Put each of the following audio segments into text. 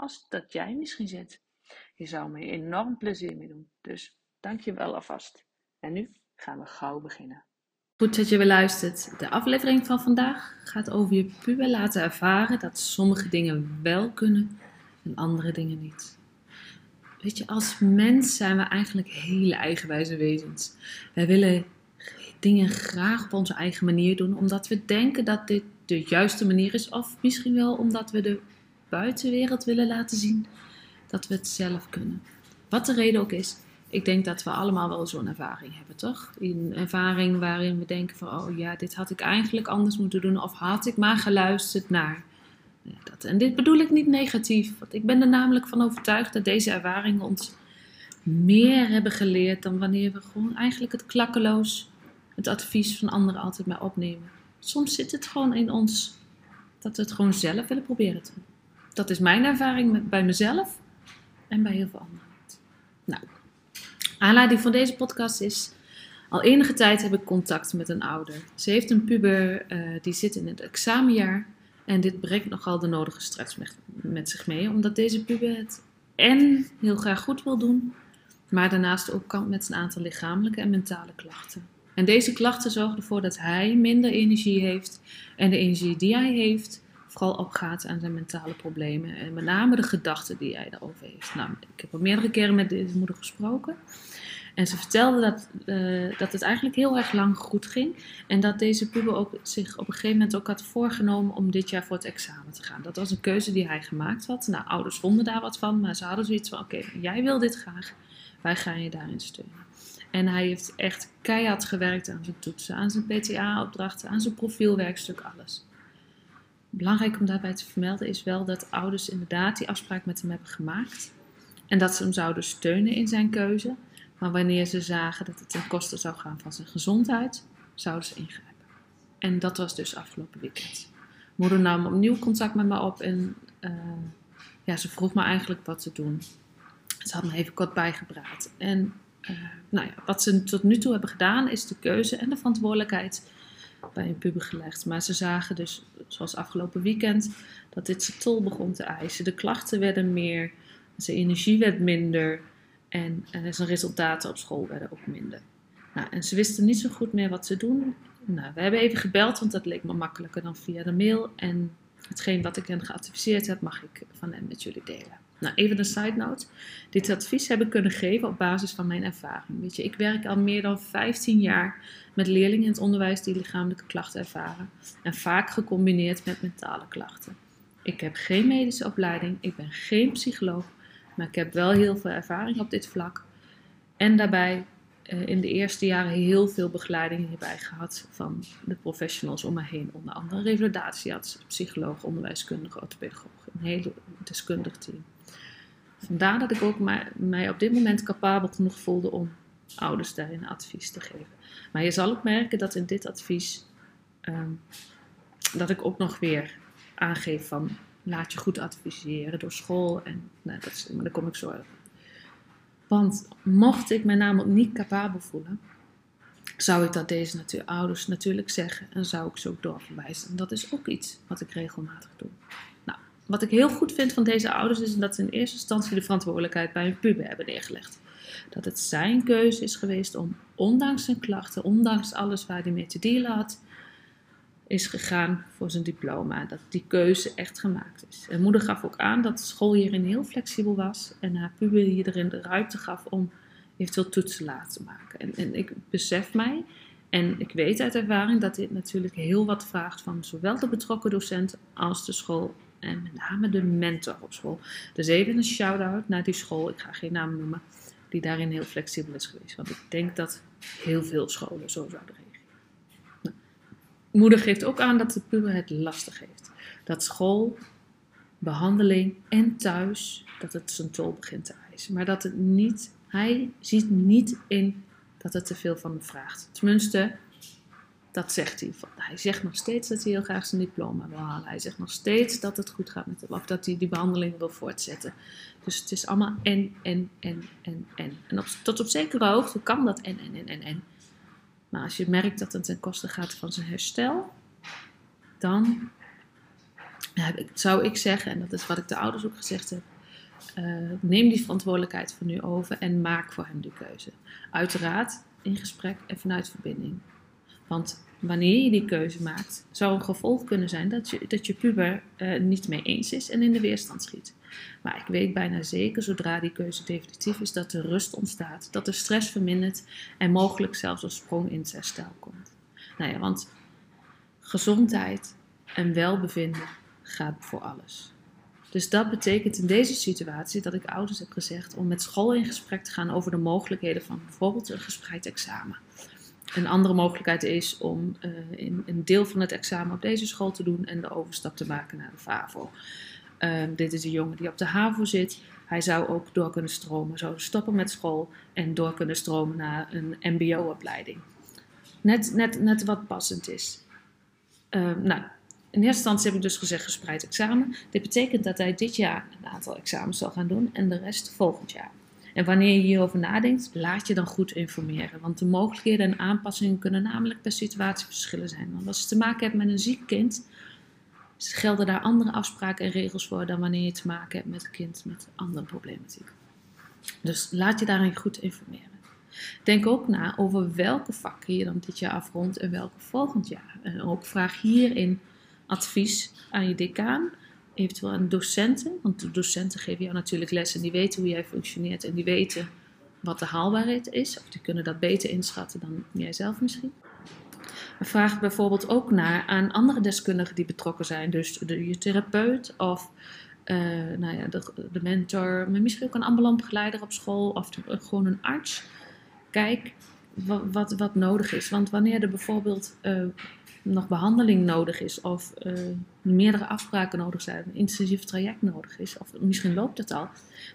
als dat jij misschien zit. Je zou me enorm plezier mee doen. Dus dank je wel alvast. En nu gaan we gauw beginnen. Goed dat je weer luistert. De aflevering van vandaag gaat over je puber laten ervaren dat sommige dingen wel kunnen en andere dingen niet. Weet je, als mens zijn we eigenlijk hele eigenwijze wezens. Wij willen dingen graag op onze eigen manier doen, omdat we denken dat dit de juiste manier is, of misschien wel omdat we de buitenwereld willen laten zien dat we het zelf kunnen. Wat de reden ook is, ik denk dat we allemaal wel zo'n ervaring hebben, toch? Een ervaring waarin we denken van, oh ja, dit had ik eigenlijk anders moeten doen, of had ik maar geluisterd naar. dat. En dit bedoel ik niet negatief, want ik ben er namelijk van overtuigd dat deze ervaringen ons meer hebben geleerd dan wanneer we gewoon eigenlijk het klakkeloos, het advies van anderen altijd maar opnemen. Soms zit het gewoon in ons dat we het gewoon zelf willen proberen te doen. Dat is mijn ervaring bij mezelf en bij heel veel anderen. Nou, Aanleiding van deze podcast is. Al enige tijd heb ik contact met een ouder. Ze heeft een puber uh, die zit in het examenjaar. En dit brengt nogal de nodige stress met, met zich mee, omdat deze puber het en heel graag goed wil doen, maar daarnaast ook kampt met een aantal lichamelijke en mentale klachten. En deze klachten zorgen ervoor dat hij minder energie heeft en de energie die hij heeft vooral opgaat aan zijn mentale problemen en met name de gedachten die hij daarover heeft. Nou, ik heb al meerdere keren met deze moeder gesproken en ze vertelde dat, uh, dat het eigenlijk heel erg lang goed ging. En dat deze puber ook zich op een gegeven moment ook had voorgenomen om dit jaar voor het examen te gaan. Dat was een keuze die hij gemaakt had. Nou, ouders vonden daar wat van, maar ze hadden zoiets van: oké, jij wil dit graag, wij gaan je daarin steunen. En hij heeft echt keihard gewerkt aan zijn toetsen, aan zijn PTA-opdrachten, aan zijn profielwerkstuk, alles. Belangrijk om daarbij te vermelden is wel dat ouders inderdaad die afspraak met hem hebben gemaakt. En dat ze hem zouden steunen in zijn keuze. Maar wanneer ze zagen dat het ten koste zou gaan van zijn gezondheid, zouden ze ingrijpen. En dat was dus afgelopen weekend. Moeder nam opnieuw contact met me op en uh, ja, ze vroeg me eigenlijk wat te doen. Ze had me even kort bijgepraat. En uh, nou ja, wat ze tot nu toe hebben gedaan is de keuze en de verantwoordelijkheid bij een puber gelegd. Maar ze zagen dus, zoals afgelopen weekend, dat dit zijn tol begon te eisen. De klachten werden meer, zijn energie werd minder. En, en zijn resultaten op school werden ook minder. Nou, en ze wisten niet zo goed meer wat ze doen. Nou, we hebben even gebeld, want dat leek me makkelijker dan via de mail. En hetgeen wat ik hen geadviseerd heb, mag ik van hen met jullie delen. Nou, even een side note. Dit advies heb ik kunnen geven op basis van mijn ervaring. Weet je, ik werk al meer dan 15 jaar met leerlingen in het onderwijs die lichamelijke klachten ervaren. En vaak gecombineerd met mentale klachten. Ik heb geen medische opleiding, ik ben geen psycholoog, maar ik heb wel heel veel ervaring op dit vlak. En daarbij uh, in de eerste jaren heel veel begeleiding hierbij gehad van de professionals om me heen. Onder andere revalidatiearts, psycholoog, onderwijskundige, orthopedagoog. Een heel deskundig team. Vandaar dat ik ook mij, op dit moment capabel genoeg voelde om ouders daarin advies te geven. Maar je zal ook merken dat in dit advies um, dat ik ook nog weer aangeef van laat je goed adviseren door school. En nou, dat, maar daar kom ik zo op. Want mocht ik mij namelijk niet capabel voelen, zou ik dat deze natuur, ouders natuurlijk zeggen en zou ik ze ook doorverwijzen. En dat is ook iets wat ik regelmatig doe. Wat ik heel goed vind van deze ouders is dat ze in eerste instantie de verantwoordelijkheid bij hun puber hebben neergelegd. Dat het zijn keuze is geweest om, ondanks zijn klachten, ondanks alles waar hij mee te dealen had, is gegaan voor zijn diploma. Dat die keuze echt gemaakt is. En moeder gaf ook aan dat de school hierin heel flexibel was. En haar puber hierin de ruimte gaf om eventueel toetsen laten maken. En, en ik besef mij en ik weet uit ervaring dat dit natuurlijk heel wat vraagt van zowel de betrokken docent als de school. En met name de mentor op school. Dus even een shout-out naar die school, ik ga geen naam noemen, die daarin heel flexibel is geweest. Want ik denk dat heel veel scholen zo zouden regelen. Nou, moeder geeft ook aan dat de puber het lastig heeft. Dat school, behandeling en thuis, dat het zijn tol begint te eisen. Maar dat het niet, hij ziet niet in dat het te veel van hem vraagt. Tenminste, dat zegt hij. Hij zegt nog steeds dat hij heel graag zijn diploma wil halen. Hij zegt nog steeds dat het goed gaat met hem. Of dat hij die behandeling wil voortzetten. Dus het is allemaal en, en, en, en, en. En op, tot op zekere hoogte kan dat en, en, en, en, en. Maar als je merkt dat het ten koste gaat van zijn herstel, dan zou ik zeggen, en dat is wat ik de ouders ook gezegd heb, uh, neem die verantwoordelijkheid van nu over en maak voor hem de keuze. Uiteraard in gesprek en vanuit verbinding. Want wanneer je die keuze maakt, zou een gevolg kunnen zijn dat je, dat je puber uh, niet mee eens is en in de weerstand schiet. Maar ik weet bijna zeker, zodra die keuze definitief is, dat er rust ontstaat, dat de stress vermindert en mogelijk zelfs een sprong in het herstel komt. Nou ja, want gezondheid en welbevinden gaat voor alles. Dus dat betekent in deze situatie dat ik ouders heb gezegd om met school in gesprek te gaan over de mogelijkheden van bijvoorbeeld een gespreid examen. Een andere mogelijkheid is om uh, in, een deel van het examen op deze school te doen en de overstap te maken naar de FAVO. Uh, dit is een jongen die op de HAVO zit. Hij zou ook door kunnen stromen, zou stoppen met school en door kunnen stromen naar een MBO-opleiding. Net, net, net wat passend is. Uh, nou, in eerste instantie heb ik dus gezegd gespreid examen. Dit betekent dat hij dit jaar een aantal examens zal gaan doen en de rest volgend jaar. En wanneer je hierover nadenkt, laat je dan goed informeren. Want de mogelijkheden en aanpassingen kunnen namelijk per situatie verschillen zijn. Want als je te maken hebt met een ziek kind, gelden daar andere afspraken en regels voor dan wanneer je te maken hebt met een kind met andere problematiek. Dus laat je daarin goed informeren. Denk ook na over welke vakken je dan dit jaar afrondt en welke volgend jaar. En ook vraag hierin advies aan je decaan, eventueel aan docenten. Want de docenten geven jou natuurlijk les en die weten hoe jij functioneert en die weten wat de haalbaarheid is. Of die kunnen dat beter inschatten dan jij zelf misschien. Vraag bijvoorbeeld ook naar aan andere deskundigen die betrokken zijn. Dus de, je therapeut of uh, nou ja, de, de, mentor, maar misschien ook een ambulant begeleider op school of gewoon een arts. Kijk wat, wat, nodig is. Want wanneer er bijvoorbeeld uh, nog behandeling nodig is of uh, meerdere afspraken nodig zijn, een intensief traject nodig is, of misschien loopt het al,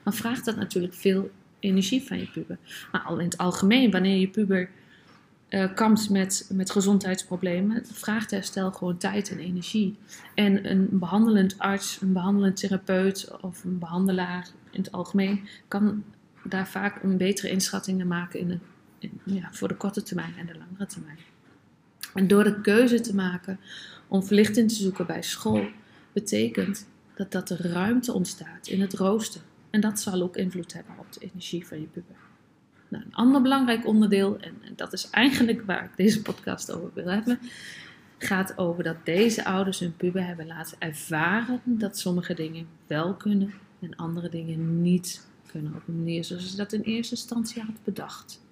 dan vraagt dat natuurlijk veel energie van je puber. Maar al in het algemeen, wanneer je puber uh, kampt met, met gezondheidsproblemen, vraagt herstel gewoon tijd en energie. En een behandelend arts, een behandelend therapeut of een behandelaar in het algemeen kan daar vaak een betere inschattingen maken in de, in, ja, voor de korte termijn en de langere termijn. En door de keuze te maken om verlichting te zoeken bij school, betekent dat dat er ruimte ontstaat in het rooster. En dat zal ook invloed hebben op de energie van je puber. Nou, een ander belangrijk onderdeel, en, dat is eigenlijk waar ik deze podcast over wil hebben, gaat over dat deze ouders hun puber hebben laten ervaren dat sommige dingen wel kunnen en andere dingen niet kunnen op een manier zoals ze dat in eerste instantie had bedacht.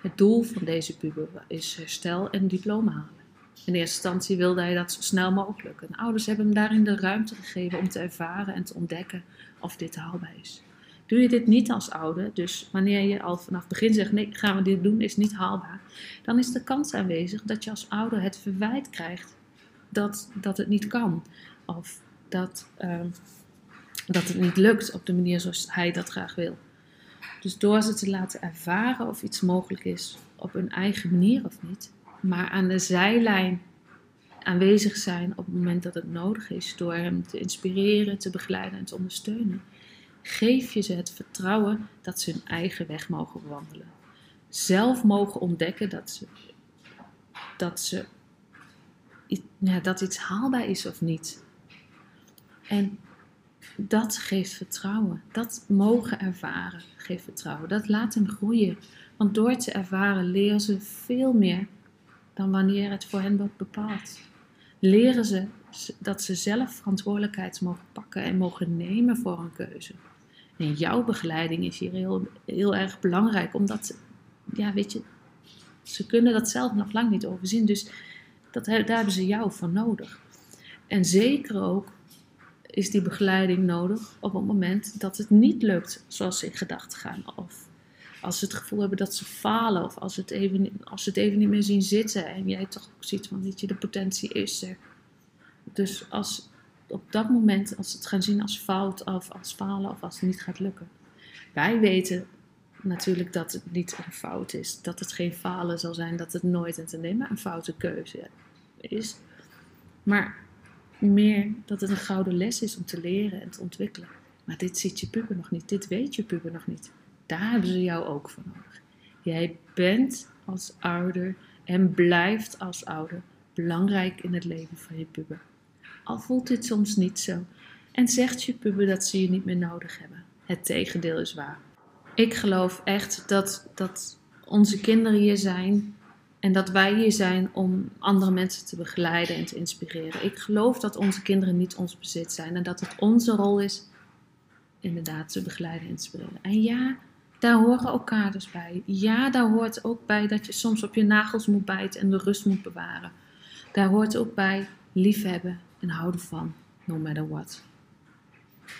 Het doel van deze puber is herstel en diploma halen. In eerste instantie wilde hij dat zo snel mogelijk. En ouders hebben hem daarin de ruimte gegeven om te ervaren en te ontdekken of dit haalbaar is. Doe je dit niet als ouder, dus wanneer je al vanaf begin zegt: nee, gaan we dit doen, is niet haalbaar, dan is de kans aanwezig dat je als ouder het verwijt krijgt dat, dat het niet kan. Of dat, uh, dat het niet lukt op de manier zoals hij dat graag wil. Dus door ze te laten ervaren of iets mogelijk is op hun eigen manier of niet, maar aan de zijlijn aanwezig zijn op het moment dat het nodig is, door hem te inspireren, te begeleiden en te ondersteunen, geef je ze het vertrouwen dat ze hun eigen weg mogen wandelen. Zelf mogen ontdekken dat ze, dat ze ja, dat iets haalbaar is of niet. En dat geeft vertrouwen. Dat mogen ervaren geeft vertrouwen. Dat laat hem groeien. Want door te ervaren leren ze veel meer dan wanneer het voor hen wordt bepaald. leren ze dat ze zelf verantwoordelijkheid mogen pakken en mogen nemen voor een keuze. En jouw begeleiding is hier heel, heel erg belangrijk, omdat, ja, weet je, ze kunnen dat zelf nog lang niet overzien. Dus dat, daar hebben ze jou voor nodig. En zeker ook is die begeleiding nodig op het moment dat het niet lukt zoals ze in gedachten gaan. Of als ze het gevoel hebben dat ze falen. Of als ze het even, als ze het even niet meer zien zitten. En jij toch ook ziet van dat je de potentie is. Dus als op dat moment, als ze het gaan zien als fout of als falen of als het niet gaat lukken. Wij weten natuurlijk dat het niet een fout is. Dat het geen falen zal zijn. Dat het nooit en te nemen een foute keuze is. Maar meer dat het een gouden les is om te leren en te ontwikkelen. Maar dit ziet je puber nog niet. Dit weet je puber nog niet. Daar hebben ze jou ook voor nodig. Jij bent als ouder en blijft als ouder belangrijk in het leven van je puber. Al voelt dit soms niet zo en zegt je puber dat ze je niet meer nodig hebben. Het tegendeel is waar. Ik geloof echt dat, dat onze kinderen hier zijn en dat wij hier zijn om andere mensen te begeleiden en te inspireren. Ik geloof dat onze kinderen niet ons bezit zijn en dat het onze rol is inderdaad te begeleiden en inspireren. En ja, daar horen ook kaders bij. Ja, daar hoort ook bij dat je soms op je nagels moet bijten en de rust moet bewaren. Daar hoort ook bij liefhebben en houden van, no matter what.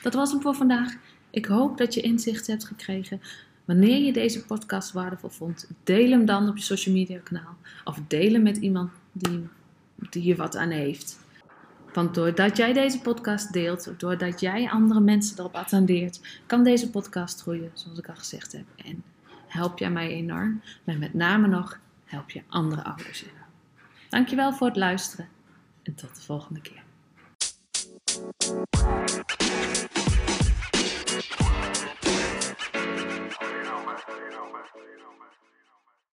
Dat was hem voor vandaag. Ik hoop dat je inzicht hebt gekregen. Wanneer je deze podcast waardevol vond, deel hem dan op je social media kanaal. Of deel hem met iemand die, die je wat aan heeft. Want doordat jij deze podcast deelt, doordat jij andere mensen erop attendeert, kan deze podcast groeien, zoals ik al gezegd heb. En help jij mij enorm, maar met name nog help je andere ouders enorm. Dankjewel voor het luisteren en tot de volgende keer.